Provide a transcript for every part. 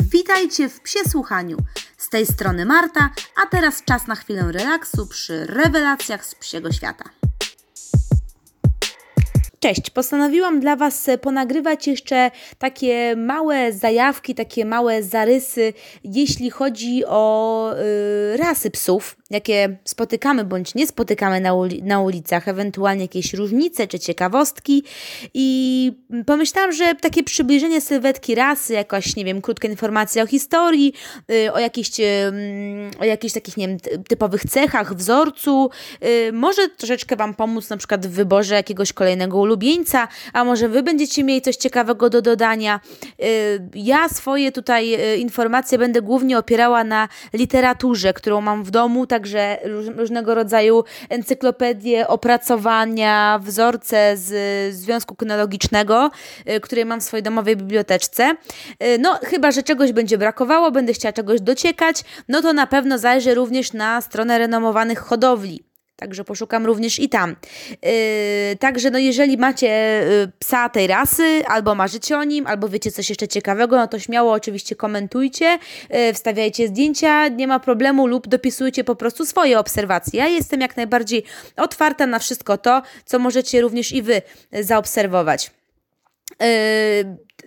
Witajcie w Psie Słuchaniu. Z tej strony Marta, a teraz czas na chwilę relaksu przy rewelacjach z psiego świata. Cześć, postanowiłam dla Was ponagrywać jeszcze takie małe zajawki, takie małe zarysy, jeśli chodzi o y, rasy psów, jakie spotykamy bądź nie spotykamy na, uli na ulicach, ewentualnie jakieś różnice czy ciekawostki. I pomyślałam, że takie przybliżenie sylwetki rasy, jakaś, nie wiem, krótka informacja o historii, y, o jakichś, y, o jakichś takich, nie wiem, typowych cechach, wzorcu, y, może troszeczkę Wam pomóc na przykład w wyborze jakiegoś kolejnego ulubieńca, a może Wy będziecie mieli coś ciekawego do dodania. Ja swoje tutaj informacje będę głównie opierała na literaturze, którą mam w domu, tak także różnego rodzaju encyklopedie, opracowania, wzorce z Związku Kynologicznego, y, które mam w swojej domowej biblioteczce. Y, no, chyba, że czegoś będzie brakowało, będę chciała czegoś dociekać, no to na pewno zajrzę również na stronę renomowanych hodowli. Także poszukam również i tam. Yy, także no jeżeli macie yy, psa tej rasy, albo marzycie o nim, albo wiecie coś jeszcze ciekawego, no to śmiało oczywiście komentujcie, yy, wstawiajcie zdjęcia, nie ma problemu lub dopisujcie po prostu swoje obserwacje. Ja jestem jak najbardziej otwarta na wszystko to, co możecie również i Wy zaobserwować. Yy,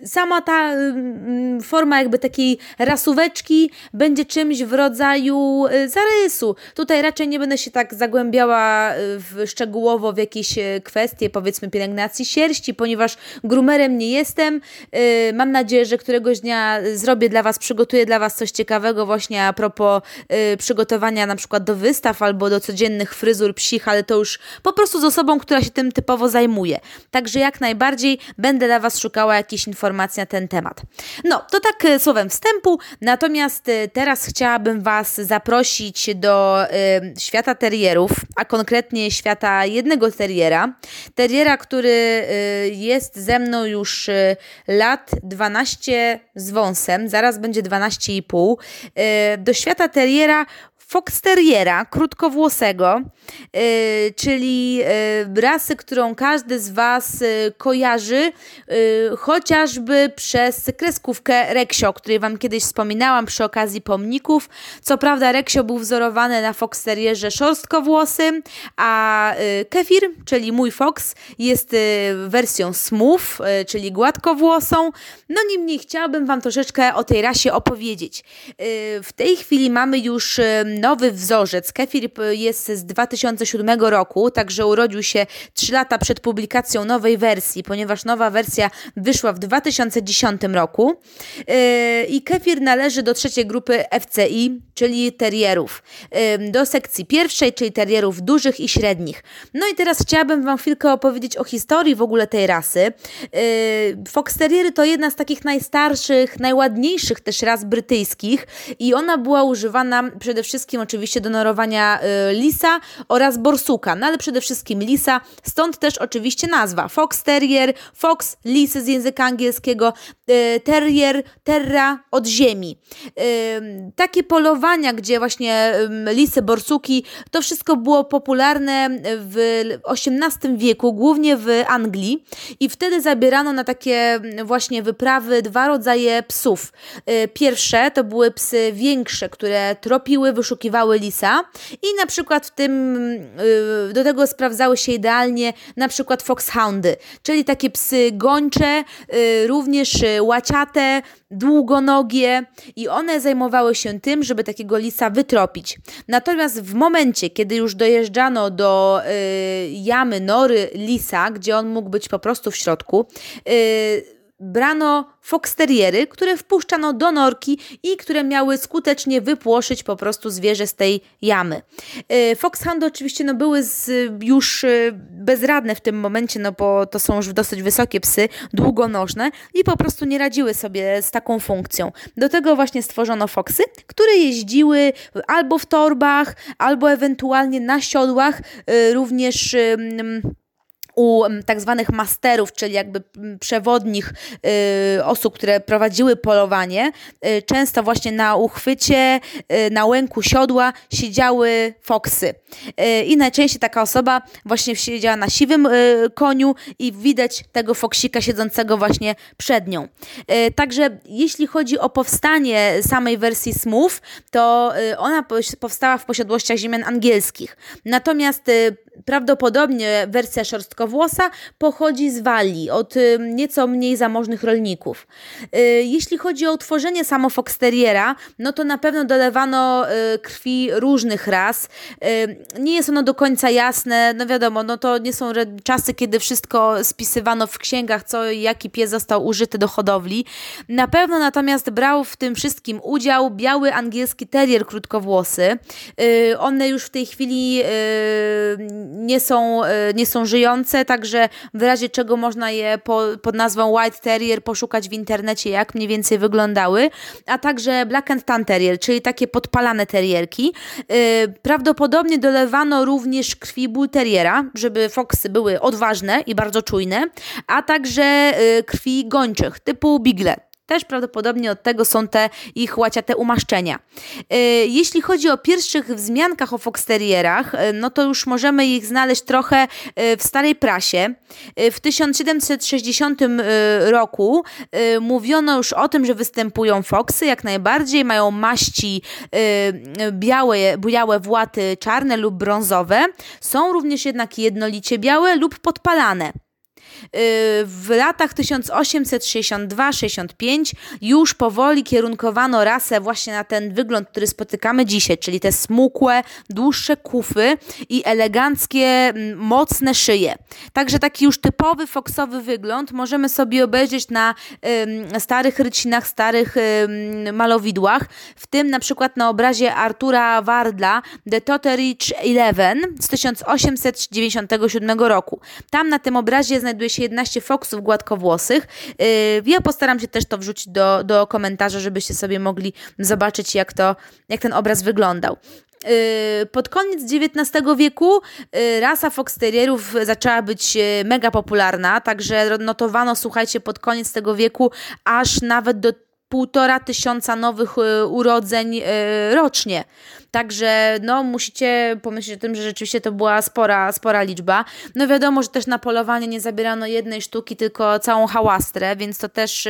sama ta y, forma jakby takiej rasóweczki będzie czymś w rodzaju y, zarysu. Tutaj raczej nie będę się tak zagłębiała y, w, szczegółowo w jakieś y, kwestie, powiedzmy pielęgnacji sierści, ponieważ grumerem nie jestem. Mam nadzieję, że któregoś dnia zrobię dla Was, przygotuję dla Was coś ciekawego właśnie a propos przygotowania na przykład do wystaw albo do codziennych fryzur psich, ale to już po prostu z osobą, która się tym typowo zajmuje. Także jak najbardziej będę dla Was szukała jakichś informacji informacji na ten temat. No, to tak e, słowem wstępu, natomiast e, teraz chciałabym Was zaprosić do y, świata terierów, a konkretnie świata jednego teriera. Teriera, który y, jest ze mną już y, lat 12 z wąsem, zaraz będzie 12,5. Y, do świata teriera Fox Terriera, krótkowłosego, yy, czyli yy, rasy, którą każdy z Was yy, kojarzy, chociażby przez kreskówkę Reksio, o której Wam kiedyś wspominałam przy okazji pomników. Co prawda Reksio był wzorowany na Fox Terrierze szorstkowłosym, a Kefir, czyli mój Fox, jest wersją smooth, czyli gładkowłosą. No niemniej chciałabym Wam troszeczkę o tej rasie opowiedzieć. W tej chwili mamy już nowy wzorzec. Kefir jest z 2007 roku, także urodził się 3 lata przed publikacją nowej wersji, ponieważ nowa wersja wyszła w 2010 roku. Yy, I kefir należy do trzeciej grupy FCI, czyli terrierów. Yy, do sekcji pierwszej, czyli terrierów dużych i średnich. No i teraz chciałabym Wam chwilkę opowiedzieć o historii w ogóle tej rasy. Yy, Fox Terriery to jedna z takich najstarszych, najładniejszych też ras brytyjskich i ona była używana przede wszystkim wszystkim oczywiście do norowania y, lisa oraz borsuka, no ale przede wszystkim lisa, stąd też oczywiście nazwa Fox Terrier, Fox, lisy z języka angielskiego, y, Terrier, Terra od ziemi. Y, takie polowania, gdzie właśnie lisy, borsuki, to wszystko było popularne w XVIII wieku, głównie w Anglii i wtedy zabierano na takie właśnie wyprawy dwa rodzaje psów. Pierwsze to były psy większe, które tropiły, wyszukiwały poszukiwały lisa i na przykład w tym y, do tego sprawdzały się idealnie na przykład foxhoundy, czyli takie psy gończe, y, również y, łaciate, długonogie i one zajmowały się tym, żeby takiego lisa wytropić. Natomiast w momencie, kiedy już dojeżdżano do jamy, nory lisa, gdzie on mógł być po prostu w środku, brano foxteriery, które wpuszczano do norki i które miały skutecznie wypłoszyć po prostu zwierzę z tej jamy. E, foxhoundy oczywiście no, były z, już e, bezradne w tym momencie, no bo to są już dosyć wysokie psy, długonożne i po prostu nie radziły sobie z taką funkcją. Do tego właśnie stworzono foxy, które jeździły albo w torbach, albo ewentualnie na siodłach, e, również u tak zwanych masterów, czyli jakby przewodnich y, osób, które prowadziły polowanie, y, często właśnie na uchwycie, y, na łęku siodła siedziały foksy. I najczęściej taka osoba właśnie siedziała na siwym koniu i widać tego foksika siedzącego właśnie przed nią. Także jeśli chodzi o powstanie samej wersji Smooth, to ona powstała w posiadłościach ziemian angielskich. Natomiast prawdopodobnie wersja szorstkowłosa pochodzi z Walii, od y, nieco mniej zamożnych rolników. Y, jeśli chodzi o utworzenie samo Foxteriera, no to na pewno dolewano y, krwi różnych ras. Nie jest ono do końca jasne, no wiadomo, no to nie są czasy, kiedy wszystko spisywano w księgach, co jaki pies został użyty do hodowli. Na pewno natomiast brał w tym wszystkim udział biały angielski terrier krótkowłosy. One już w tej chwili nie są, e, nie są żyjące, także w razie czego można je po, pod nazwą White Terrier poszukać w internecie, jak mniej więcej wyglądały, a także Black and Tan Terrier, czyli takie podpalane terrierki. E, prawdopodobnie dolewano również krwi Bull Terriera, żeby foksy były odważne i bardzo czujne, a także e, krwi gończych typu Bigle. Też prawdopodobnie od tego są te ich łaciate umaszczenia. E, jeśli chodzi o pierwszych wzmiankach o foxterierach, e, no to już możemy ich znaleźć trochę e, w starej prasie. W 1760 roku mówiono już o tym, że występują foksy, jak najbardziej, mają maści białe, bujałe właty czarne lub brązowe. Są również jednak jednolicie białe lub podpalane. W latach 1862-65 już powoli kierunkowano rasę właśnie na ten wygląd, który spotykamy dzisiaj, czyli te smukłe, dłuższe kufy i eleganckie, mocne szyje. Także taki już typowy foksowy wygląd możemy sobie obejrzeć na y, starych rycinach, starych y, malowidłach, w tym na przykład na obrazie Artura Wardla The Totteridge Eleven z 1897 roku. Tam na tym obrazie znajduje się 11 foksów gładkowłosych. Y, ja postaram się też to wrzucić do, do komentarza, żebyście sobie mogli zobaczyć, jak, to, jak ten obraz wyglądał. Y, pod koniec XIX wieku y, rasa fox terrierów zaczęła być mega popularna, także notowano, słuchajcie, pod koniec tego wieku aż nawet do półtora tysiąca nowych urodzeń rocznie. Także no, musicie pomyśleć o tym, że rzeczywiście to była spora, spora liczba. No wiadomo, że też na polowanie nie zabierano jednej sztuki, tylko całą hałastrę, więc to też,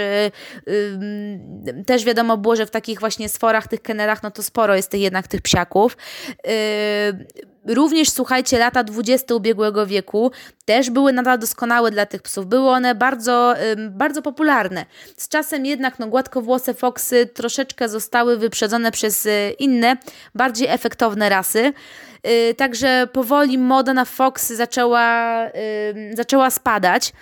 yy, też wiadomo było, że w takich właśnie sforach, tych kenerach, no to sporo jest tych, jednak tych psiaków. Yy, Również słuchajcie, lata 20 ubiegłego wieku też były nadal doskonałe dla tych psów. Były one bardzo, bardzo popularne. Z czasem jednak no, gładkowłose foksy troszeczkę zostały wyprzedzone przez y, inne, bardziej efektowne rasy. Y, także powoli moda na foksy zaczęła, zaczęła spadać.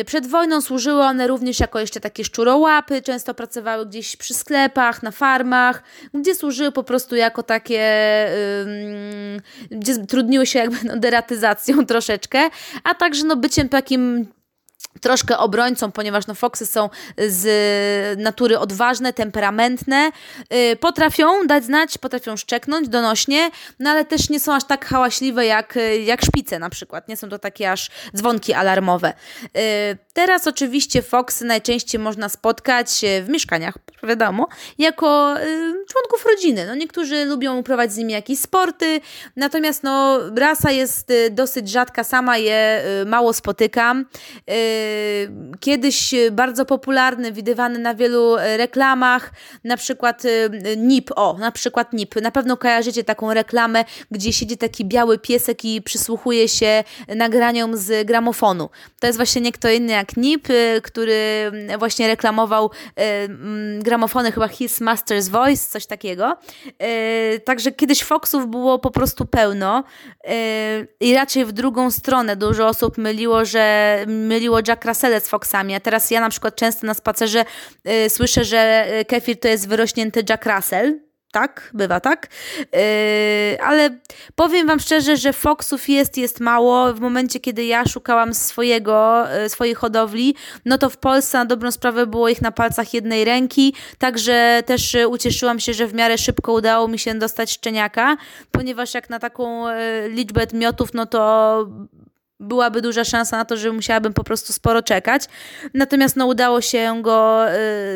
Y, przed wojną służyły one również jako jeszcze takie szczurołapy, często pracowały gdzieś przy sklepach, na farmach, gdzie służyły po prostu jako takie, gdzie trudniły się jakby no, deratyzacją troszeczkę, a także no, byciem takim troszkę obrońcą, ponieważ no, foksy są z natury odważne, temperamentne, yy, potrafią dać znać, potrafią szczeknąć donośnie, no ale też nie są aż tak hałaśliwe jak, jak szpice na przykład, nie są to takie aż dzwonki alarmowe. Yy, teraz oczywiście foksy najczęściej można spotkać w mieszkaniach, wiadomo, jako yy, członków rodziny. No, niektórzy lubią uprawiać z nimi jakieś sporty, natomiast no, rasa jest y, dosyć rzadka, sama je y, mało spotykam. Yy, kiedyś bardzo popularny, widywany na wielu e, reklamach, na przykład e, NIP, o, na przykład NIP. Na pewno kojarzycie taką reklamę, gdzie siedzi taki biały piesek i przysłuchuje się nagraniom z gramofonu. To jest właśnie nie kto inny jak NIP, e, który właśnie reklamował gramofony, chyba His Master's Voice, coś takiego. Także kiedyś Foxów było po prostu pełno i raczej w drugą stronę dużo osób myliło, że myliło Jack Russell z Foxami, a teraz ja na przykład często na spacerze y, słyszę, że y, kefir to jest wyrośnięty Jack Russell, tak, bywa tak. Yy, ale powiem Wam szczerze, że Foxów jest, jest mało. W momencie, kiedy ja szukałam swojego, yy, swojej hodowli, no to w Polsce na dobrą sprawę było ich na palcach jednej ręki, także też yy, ucieszyłam się, że w miarę szybko udało mi się dostać szczeniaka, ponieważ jak na taką yy, liczbę miotów, no to byłaby duża szansa na to, że musiałabym po prostu sporo czekać. Natomiast no, udało się go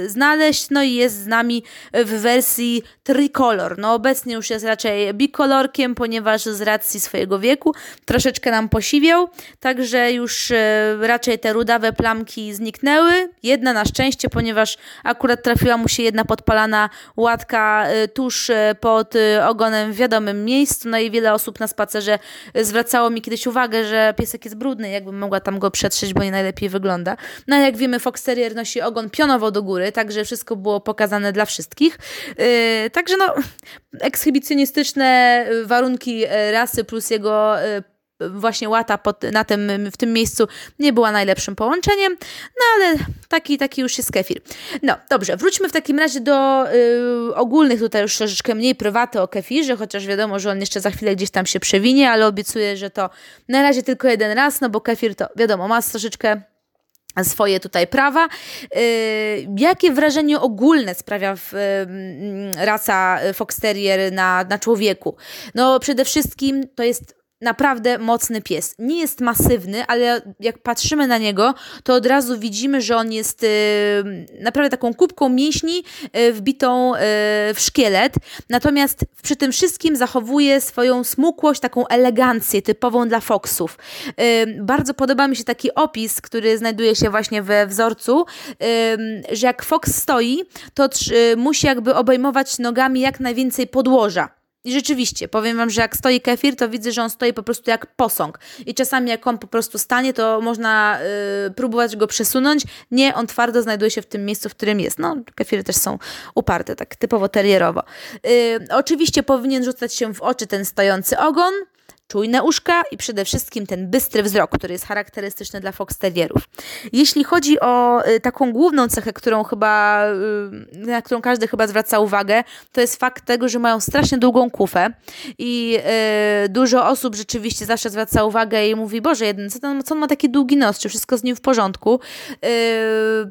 y, znaleźć, no i jest z nami w wersji tricolor. No obecnie już jest raczej bikolorkiem, ponieważ z racji swojego wieku troszeczkę nam posiwiał, także już y, raczej te rudawe plamki zniknęły. Jedna na szczęście, ponieważ akurat trafiła mu się jedna podpalana łatka y, tuż pod ogonem w wiadomym miejscu, no i wiele osób na spacerze zwracało mi kiedyś uwagę, że piesek jest brudny, jakbym mogła tam go przetrzeć, bo nie najlepiej wygląda. No jak wiemy, Fox Terrier nosi ogon pionowo do góry, także wszystko było pokazane dla wszystkich. Yy, także no, ekshibicjonistyczne warunki e, rasy plus jego yy, właśnie łata pod, na tym, w tym miejscu nie była najlepszym połączeniem, no ale taki, taki już jest kefir. No dobrze, wróćmy w takim razie do y, ogólnych, tutaj już troszeczkę mniej prywaty o kefirze, chociaż wiadomo, że on jeszcze za chwilę gdzieś tam się przewinie, ale obiecuję, że to na razie tylko jeden raz, no bo kefir to wiadomo, ma troszeczkę swoje tutaj prawa. Y, jakie wrażenie ogólne sprawia w, y, rasa Fox Terrier na, na człowieku? No przede wszystkim to jest naprawdę mocny pies. Nie jest masywny, ale jak patrzymy na niego, to od razu widzimy, że on jest y, naprawdę taką kubką mięśni y, wbitą y, w szkielet. Natomiast przy tym wszystkim zachowuje swoją smukłość, taką elegancję typową dla foksów. Bardzo podoba mi się taki opis, który znajduje się właśnie we wzorcu, że jak foks stoi, to musi jakby obejmować nogami jak najwięcej podłoża. I rzeczywiście, powiem Wam, że jak stoi kefir, to widzę, że on stoi po prostu jak posąg. I czasami jak on po prostu stanie, to można y, próbować go przesunąć. Nie, on twardo znajduje się w tym miejscu, w którym jest. No, kefiry też są uparte, tak typowo terierowo. Y, oczywiście powinien rzucać się w oczy ten stojący ogon, czujne uszka i przede wszystkim ten bystry wzrok, który jest charakterystyczny dla fox terrierów. Jeśli chodzi o y, taką główną cechę, którą chyba, y, na którą każdy chyba zwraca uwagę, to jest fakt tego, że mają strasznie długą kufę i y, dużo osób rzeczywiście zawsze zwraca uwagę i mówi, Boże, jeden, co, co on ma taki długi nos, czy wszystko z nim w porządku?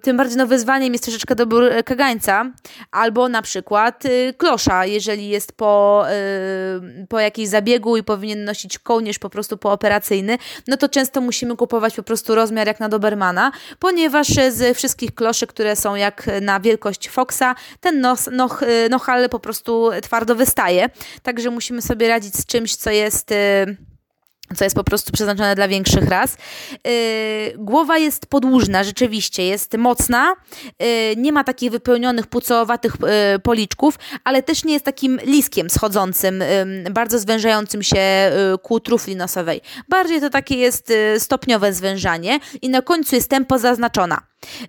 tym bardziej no, wyzwaniem jest troszeczkę dobór kagańca, albo na przykład klosza, jeżeli jest po, po jakiejś zabiegu i powinien nosić nosić kołnierz po prostu pooperacyjny, no to często musimy kupować po prostu rozmiar jak na Dobermana, ponieważ z wszystkich kloszy, które są jak na wielkość Foxa, ten nos, noh, nohal po prostu twardo wystaje. Także musimy sobie radzić z czymś, co jest y, co jest po prostu przeznaczone dla większych ras. Yy, głowa jest podłużna, rzeczywiście, jest mocna, yy, nie ma takich wypełnionych, pucowatych yy, policzków, ale też nie jest takim liskiem schodzącym, bardzo zwężającym się y, ku trufli nosowej. Bardziej to takie jest y, stopniowe zwężanie i na końcu jest tempo zaznaczona.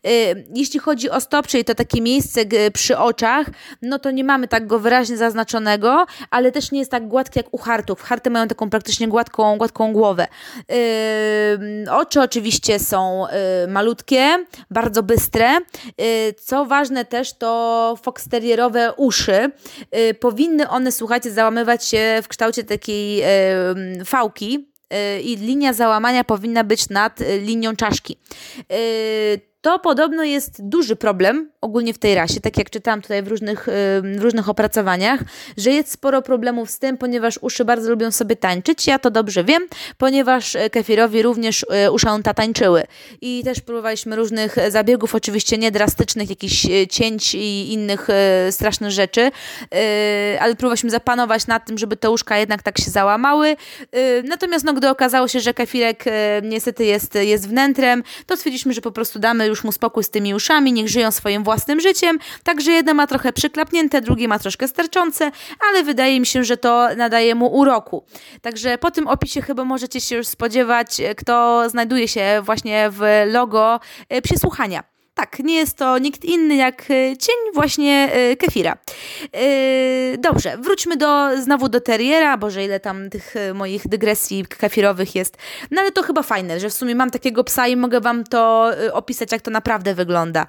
Y, jeśli chodzi o stop, czyli to takie miejsce przy oczach, no to nie mamy tak go wyraźnie zaznaczonego, ale też nie jest tak gładki jak u hartów. Harty mają taką praktycznie gładką, gładką głowę. Y, oczy oczywiście są y, malutkie, bardzo bystre. Co ważne też to foxterierowe uszy. Powinny one, słuchajcie, załamywać się w kształcie takiej fałki, i linia załamania powinna być nad linią czaszki. To podobno jest duży problem ogólnie w tej rasie, tak jak czytałam tutaj w różnych, w różnych opracowaniach, że jest sporo problemów z tym, ponieważ uszy bardzo lubią sobie tańczyć. Ja to dobrze wiem, ponieważ e, kefirowi również e, uszanta tańczyły. I też próbowaliśmy różnych zabiegów, oczywiście nie drastycznych, jakichś e, cięć i innych strasznych rzeczy, ale próbowaliśmy zapanować nad tym, żeby te uszka jednak tak się załamały. Natomiast no, gdy okazało się, że kefirek niestety jest, jest wnętrem, to stwierdziliśmy, że po prostu damy już już mu spokój z tymi uszami, niech żyją swoim własnym życiem. Także jedno ma trochę przyklapnięte, drugie ma troszkę sterczące, ale wydaje mi się, że to nadaje mu uroku. Także po tym opisie chyba możecie się już spodziewać, kto znajduje się właśnie w logo e, przysłuchania. Tak, nie jest to nikt inny jak e, cień właśnie e, kefira. Dobrze, wróćmy do, znowu do teriera, boże ile tam tych moich dygresji kefirowych jest. No ale to chyba fajne, że w sumie mam takiego psa i mogę wam to opisać, jak to naprawdę wygląda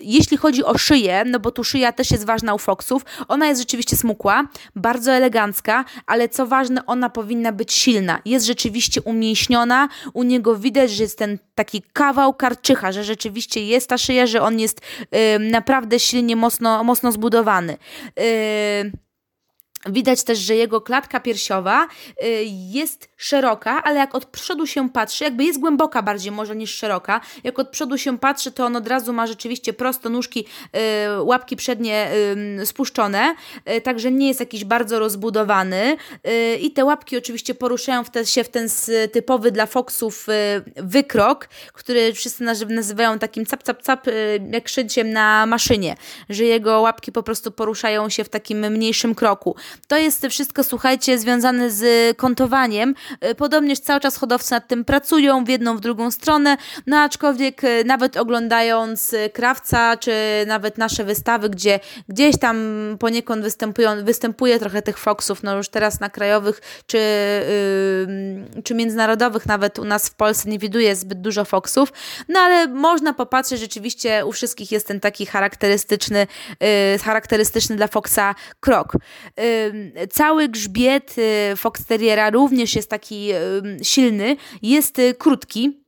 jeśli chodzi o szyję, no bo tu szyja też jest ważna u foksów, ona jest rzeczywiście smukła, bardzo elegancka, ale co ważne, ona powinna być silna. Jest rzeczywiście umięśniona, u niego widać, że jest ten taki kawał karczycha, że rzeczywiście jest ta szyja, że on jest naprawdę silnie, mocno, mocno zbudowany. Yy, Widać też, że jego klatka piersiowa y, jest szeroka, ale jak od przodu się patrzy, jakby jest głęboka bardziej może niż szeroka. Jak od przodu się patrzy, to on od razu ma rzeczywiście prosto nóżki, y, łapki przednie spuszczone, y, także nie jest jakiś bardzo rozbudowany. I te łapki oczywiście poruszają się w ten typowy dla foksów wykrok, który wszyscy nazywają takim cap, cap, cap, jak szyciem na maszynie, że jego łapki po prostu poruszają się w takim mniejszym kroku. To jest wszystko, słuchajcie, związane z kontowaniem. E, podobnież cały czas hodowcy nad tym pracują w jedną, w drugą stronę, no aczkolwiek e, nawet oglądając e, Krawca, czy nawet nasze wystawy, gdzie gdzieś tam poniekąd występują, występuje trochę tych foksów, no już teraz na krajowych, czy, yy, czy międzynarodowych nawet u nas w Polsce nie widuje zbyt dużo foksów, no ale można popatrzeć, rzeczywiście u wszystkich jest ten taki charakterystyczny, yy, charakterystyczny dla foksa krok. Yy, cały grzbiet y, Fox Terriera również jest taki silny, jest y, krótki,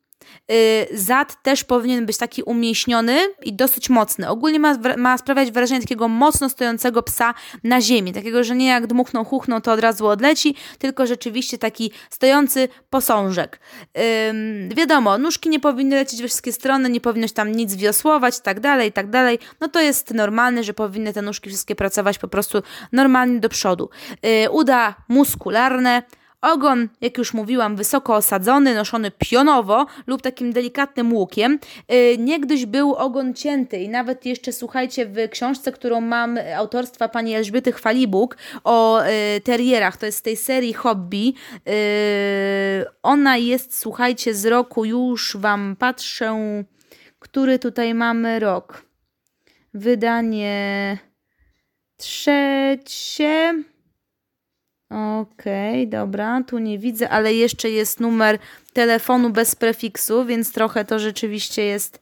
zad też powinien być taki umieśniony i dosyć mocny. Ogólnie ma, ma sprawiać wrażenie takiego mocno stojącego psa na ziemi. Takiego, że nie jak dmuchną, chuchną, to od razu odleci, tylko rzeczywiście taki stojący posążek. Ym, wiadomo, nóżki nie powinny lecieć we wszystkie strony, nie powinno się tam nic wiosłować, tak dalej, tak dalej. No to jest normalne, że powinny te nóżki wszystkie pracować po prostu normalnie do przodu. Yy, uda muskularne, Ogon, jak już mówiłam, wysoko osadzony, noszony pionowo lub takim delikatnym łukiem. Y, niegdyś był ogon cięty i nawet jeszcze słuchajcie w książce, którą mam autorstwa pani Elżbiety Chwalibuk o y, terierach, to jest z tej serii Hobby. Y, ona jest, słuchajcie, z roku już wam patrzę, który tutaj mamy rok. Wydanie trzecie. Okej, okay, dobra, tu nie widzę, ale jeszcze jest numer telefonu bez prefiksu, więc trochę to rzeczywiście jest.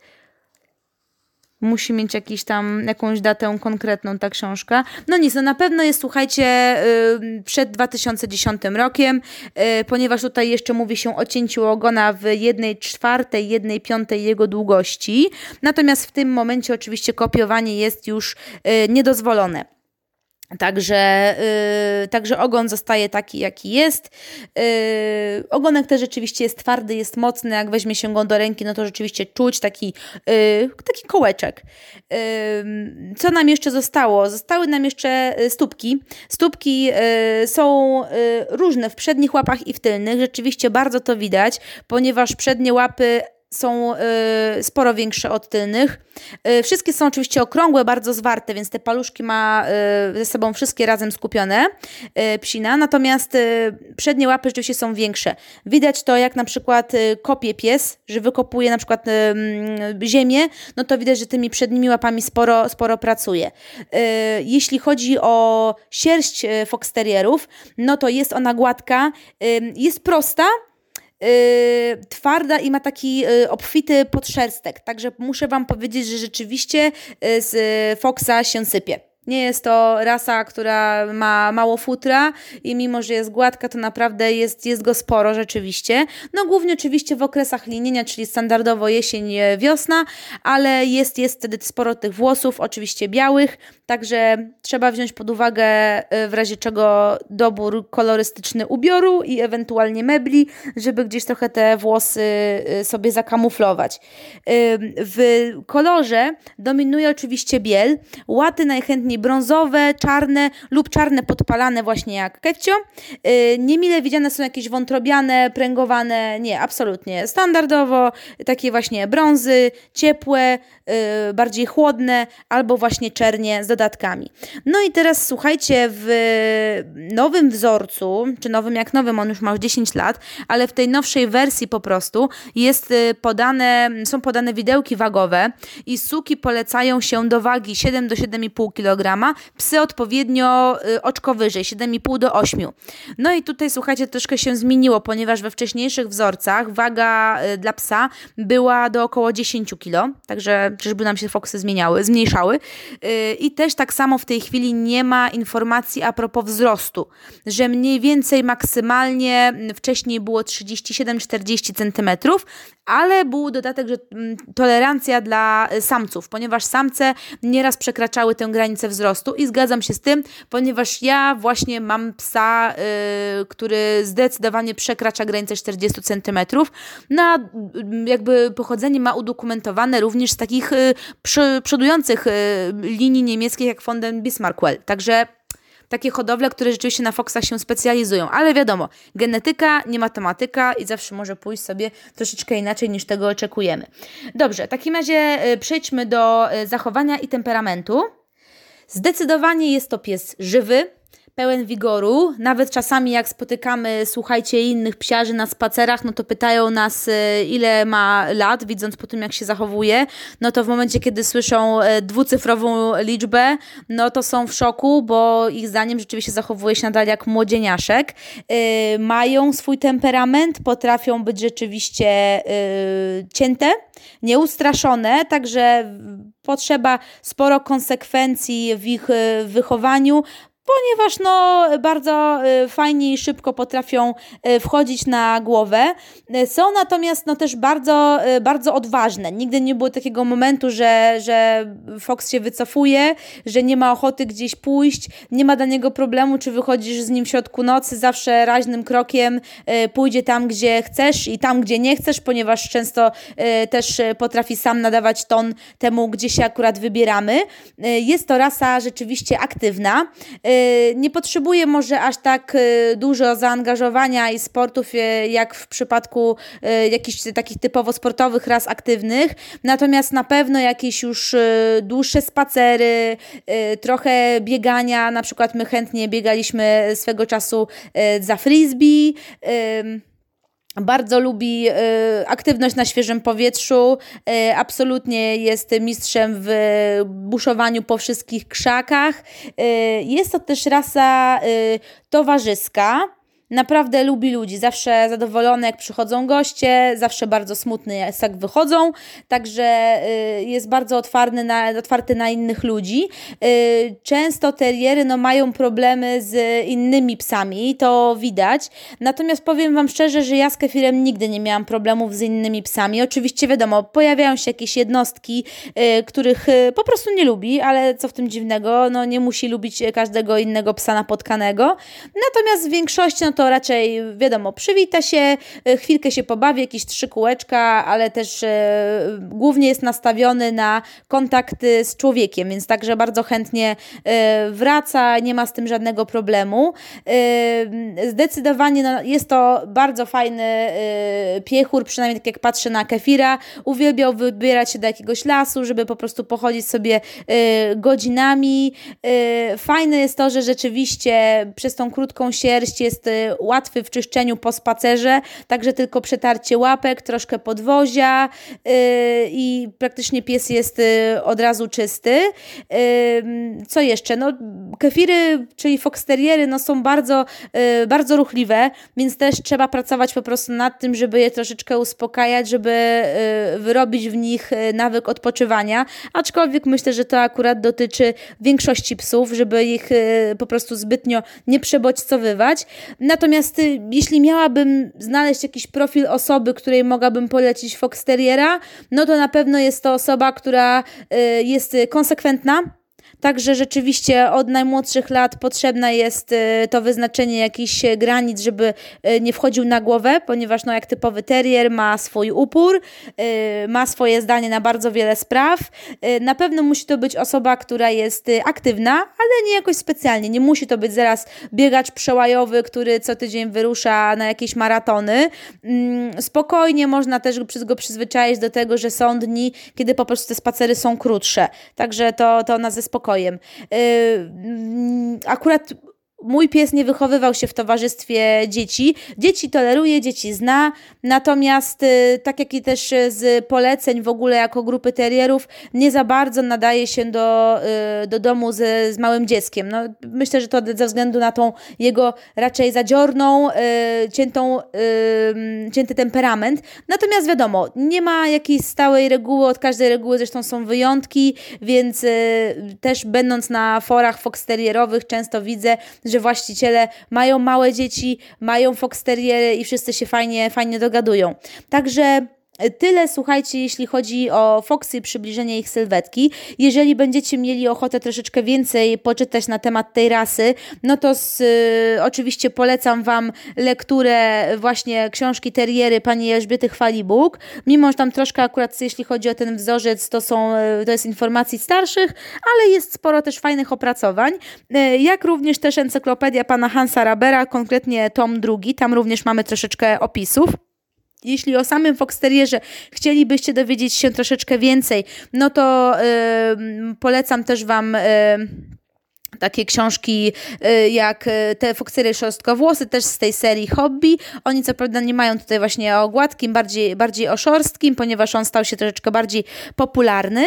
Musi mieć jakiś tam, jakąś datę konkretną ta książka. No nic, no na pewno jest, słuchajcie, yy, przed 2010 rokiem, yy, ponieważ tutaj jeszcze mówi się o cięciu ogona w jednej czwartej, jednej piątej jego długości. Natomiast w tym momencie oczywiście kopiowanie jest już yy, niedozwolone. Także, yy, także ogon zostaje taki, jaki jest. Yy, ogonek też rzeczywiście jest twardy, jest mocny. Jak weźmie się go do ręki, no to rzeczywiście czuć taki, yy, taki kołeczek. Yy, co nam jeszcze zostało? Zostały nam jeszcze y, stópki. Stópki yy, są różne w przednich łapach i w tylnych. Rzeczywiście bardzo to widać, ponieważ przednie łapy są y, sporo większe od tylnych. Y, wszystkie są oczywiście okrągłe, bardzo zwarte, więc te paluszki ma y, ze sobą wszystkie razem skupione psina, natomiast przednie łapy rzeczywiście są większe. Widać to, jak na przykład kopie pies, że wykopuje na przykład ziemię, no to widać, że tymi przednimi łapami sporo, sporo pracuje. Jeśli chodzi o sierść fox terrierów, no to jest ona gładka, jest prosta, twarda i ma taki yy, obfity podszerstek. Także muszę Wam powiedzieć, że rzeczywiście yy, z Foxa się sypie. Nie jest to rasa, która ma mało futra i mimo, że jest gładka, to naprawdę jest, jest go sporo rzeczywiście. No głównie oczywiście w okresach linienia, czyli standardowo jesień, wiosna, ale jest, jest wtedy sporo tych włosów, oczywiście białych, także trzeba wziąć pod uwagę y, w razie czego dobór kolorystyczny ubioru i ewentualnie mebli, żeby gdzieś trochę te włosy y, sobie zakamuflować. W kolorze dominuje oczywiście biel, łaty najchętniej brązowe, czarne lub czarne podpalane właśnie jak kefcio. Y, niemile widziane są jakieś wątrobiane, pręgowane, nie, absolutnie. Standardowo takie właśnie brązy, ciepłe, y, bardziej chłodne albo właśnie czernie z dodatkami. No i teraz słuchajcie, w nowym wzorcu, czy nowym jak nowym, on już ma 10 lat, ale w tej nowszej wersji po prostu jest y, podane, są podane widełki wagowe i suki polecają się do wagi 7 do 7,5 kg psy odpowiednio y, oczko wyżej, 7,5 do 8. No i tutaj słuchajcie, troszkę się zmieniło, ponieważ we wcześniejszych wzorcach waga y, dla psa była do około 10 kg, także czyżby nam się foksy zmieniały, zmniejszały. Y, I też tak samo w tej chwili nie ma informacji a propos wzrostu, że mniej więcej maksymalnie wcześniej było 37-40 cm, ale był dodatek, że mm, tolerancja dla samców, ponieważ samce nieraz przekraczały tę granicę wzrostu i zgadzam się z tym, ponieważ ja właśnie mam psa, yy, który zdecydowanie przekracza granicę 40 cm. Na jakby pochodzenie ma udokumentowane również z takich yy, przodujących linii niemieckich jak Fonden Bismarckwell. Także takie hodowle, które rzeczywiście na Foxach się specjalizują. Ale wiadomo, genetyka, nie matematyka i zawsze może pójść sobie troszeczkę inaczej niż tego oczekujemy. Dobrze, w takim razie y, przejdźmy do y, zachowania i temperamentu. Zdecydowanie jest to pies żywy, pełen wigoru. Nawet czasami jak spotykamy, słuchajcie, innych psiarzy na spacerach, no to pytają nas, e, ile ma lat, widząc po tym, jak się zachowuje. No to w momencie, kiedy słyszą e, dwucyfrową liczbę, no to są w szoku, bo ich zdaniem rzeczywiście zachowuje się nadal jak młodzieniaszek. Yy, mają swój temperament, potrafią być rzeczywiście cięte, nieustraszone, także potrzeba sporo konsekwencji w ich wychowaniu ponieważ no, bardzo y, fajnie i szybko potrafią y, wchodzić na głowę. Y, są natomiast no, też bardzo, bardzo odważne. Nigdy nie było takiego momentu, że, że Fox się wycofuje, że nie ma ochoty gdzieś pójść, nie ma dla niego problemu, czy wychodzisz z nim w środku nocy, zawsze raźnym krokiem pójdzie tam, gdzie chcesz i tam, gdzie nie chcesz, ponieważ często też potrafi sam nadawać ton temu, gdzie się akurat wybieramy. Jest to rasa rzeczywiście aktywna. Y, nie potrzebuje może aż tak y, dużo zaangażowania i sportów, y, jak w przypadku jakichś takich typowo sportowych ras aktywnych, natomiast na pewno jakieś już dłuższe spacery, trochę biegania, na przykład my chętnie biegaliśmy swego czasu za frisbee, bardzo lubi y, aktywność na świeżym powietrzu, y, absolutnie jest mistrzem w buszowaniu po wszystkich krzakach. Y, jest to też rasa y, towarzyska. Naprawdę lubi ludzi, zawsze zadowolony jak przychodzą goście, zawsze bardzo smutny jak wychodzą, także y, jest bardzo otwarty na, otwarty na innych ludzi. Y, często teriery no, mają problemy z innymi psami, to widać. Natomiast powiem Wam szczerze, że ja z kefirem nigdy nie miałam problemów z innymi psami. Oczywiście wiadomo, pojawiają się jakieś jednostki, y, których po prostu nie lubi, ale co w tym dziwnego, no nie musi lubić każdego innego psa napotkanego. Natomiast w większości no, to raczej wiadomo, przywita się, e, chwilkę się pobawi, jakieś trzy kółeczka, ale też e, głównie jest nastawiony na kontakty z człowiekiem, więc także bardzo chętnie e, wraca, nie ma z tym żadnego problemu. Zdecydowanie no, jest to bardzo fajny piechur, przynajmniej tak jak patrzę na kefira. Uwielbiał wybierać się do jakiegoś lasu, żeby po prostu pochodzić sobie godzinami. Fajne jest to, że rzeczywiście przez tą krótką sierść jest łatwy w czyszczeniu po spacerze, także tylko przetarcie łapek, troszkę podwozia yy, i praktycznie pies jest yy, od razu czysty. Yy, co jeszcze? No, kefiry, czyli foxteriery, no, są bardzo, bardzo ruchliwe, więc też trzeba pracować po prostu nad tym, żeby je troszeczkę uspokajać, żeby wyrobić w nich nawyk odpoczywania, aczkolwiek myślę, że to akurat dotyczy większości psów, żeby ich po prostu zbytnio nie przebodźcowywać. Natomiast Natomiast y, jeśli miałabym znaleźć jakiś profil osoby, której mogłabym polecić Foxteriera, no to na pewno jest to osoba, która y, jest konsekwentna, Także rzeczywiście od najmłodszych lat potrzebne jest y, to wyznaczenie jakichś granic, żeby y, nie wchodził na głowę, ponieważ no, jak typowy terrier ma swój upór, y, ma swoje zdanie na bardzo wiele spraw. Na pewno musi to być osoba, która jest aktywna, ale nie jakoś specjalnie. Nie musi to być zaraz biegacz przełajowy, który co tydzień wyrusza na jakieś maratony. Mm, spokojnie można też go przyzwyczaić do tego, że są dni, kiedy po prostu te spacery są krótsze. Także to, to nas ze spokojem. Yy, mm, akurat mój pies nie wychowywał się w towarzystwie dzieci. Dzieci toleruje, dzieci zna, natomiast y, tak jak i też z poleceń w ogóle jako grupy terrierów, nie za bardzo nadaje się do, y, do domu z, z małym dzieckiem. No, myślę, że to ze względu na tą jego raczej zadziorną, y, ciętą, cięty temperament. Natomiast wiadomo, nie ma jakiejś stałej reguły, od każdej reguły zresztą są wyjątki, więc też będąc na forach foxterierowych często widzę, że właściciele mają małe dzieci, mają foxteriery i wszyscy się fajnie, fajnie dogadują. Także Tyle, słuchajcie, jeśli chodzi o Foxy, przybliżenie ich sylwetki. Jeżeli będziecie mieli ochotę troszeczkę więcej poczytać na temat tej rasy, no to z, y, oczywiście polecam Wam lekturę właśnie książki Terriery pani Elżbiety Chwalibóg. Mimo, że tam troszkę akurat jeśli chodzi o ten wzorzec, to, są, y, to jest informacji starszych, ale jest sporo też fajnych opracowań. Jak również też encyklopedia pana Hansa Rabera, konkretnie tom drugi, tam również mamy troszeczkę opisów. Jeśli o samym Foxterierze chcielibyście dowiedzieć się troszeczkę więcej, no to yy, polecam też Wam. Yy, takie książki jak te Foxery Szorstkowłosy, też z tej serii Hobby. Oni co prawda nie mają tutaj właśnie o gładkim, bardziej, bardziej o szorstkim, ponieważ on stał się troszeczkę bardziej popularny.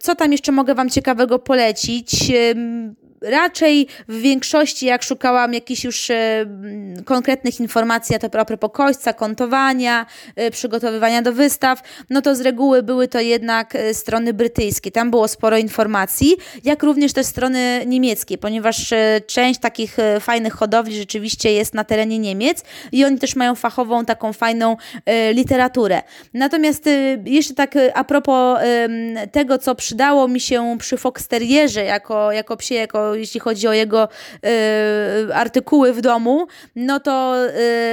Co tam jeszcze mogę Wam ciekawego polecić? Raczej w większości, jak szukałam jakichś już e, konkretnych informacji, to a propos kośćca, kontowania, e, przygotowywania do wystaw, no to z reguły były to jednak e, strony brytyjskie. Tam było sporo informacji, jak również też strony niemieckie, ponieważ część takich fajnych hodowli rzeczywiście jest na terenie Niemiec i oni też mają fachową, taką fajną literaturę. Natomiast jeszcze tak a propos tego, co przydało mi się przy Foxterierze jako, jako psie, jako jeśli chodzi o jego y, artykuły w domu, no to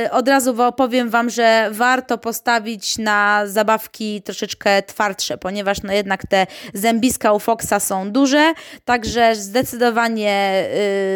y, od razu powiem Wam, że warto postawić na zabawki troszeczkę twardsze, ponieważ no jednak te zębiska u Foxa są duże, także zdecydowanie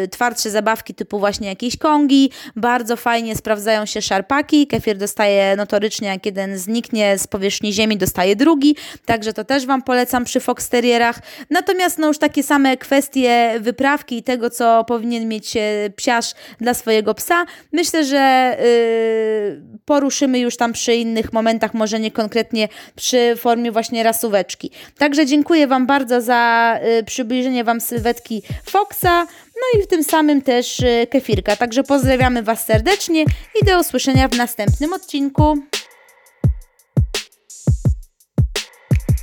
y, twardsze zabawki typu właśnie jakieś kongi, bardzo fajnie sprawdzają się szarpaki, kefir dostaje notorycznie, jak jeden zniknie z powierzchni ziemi, dostaje drugi, także to też Wam polecam przy Fox Terrierach. Natomiast no już takie same kwestie wyprawy i tego, co powinien mieć e, psiarz dla swojego psa. Myślę, że yy, poruszymy już tam przy innych momentach, może nie konkretnie przy formie właśnie rasóweczki. Także dziękuję Wam bardzo za yy, przybliżenie Wam sylwetki Foxa, no i w tym samym też yy, kefirka. Także pozdrawiamy Was serdecznie i do usłyszenia w następnym odcinku.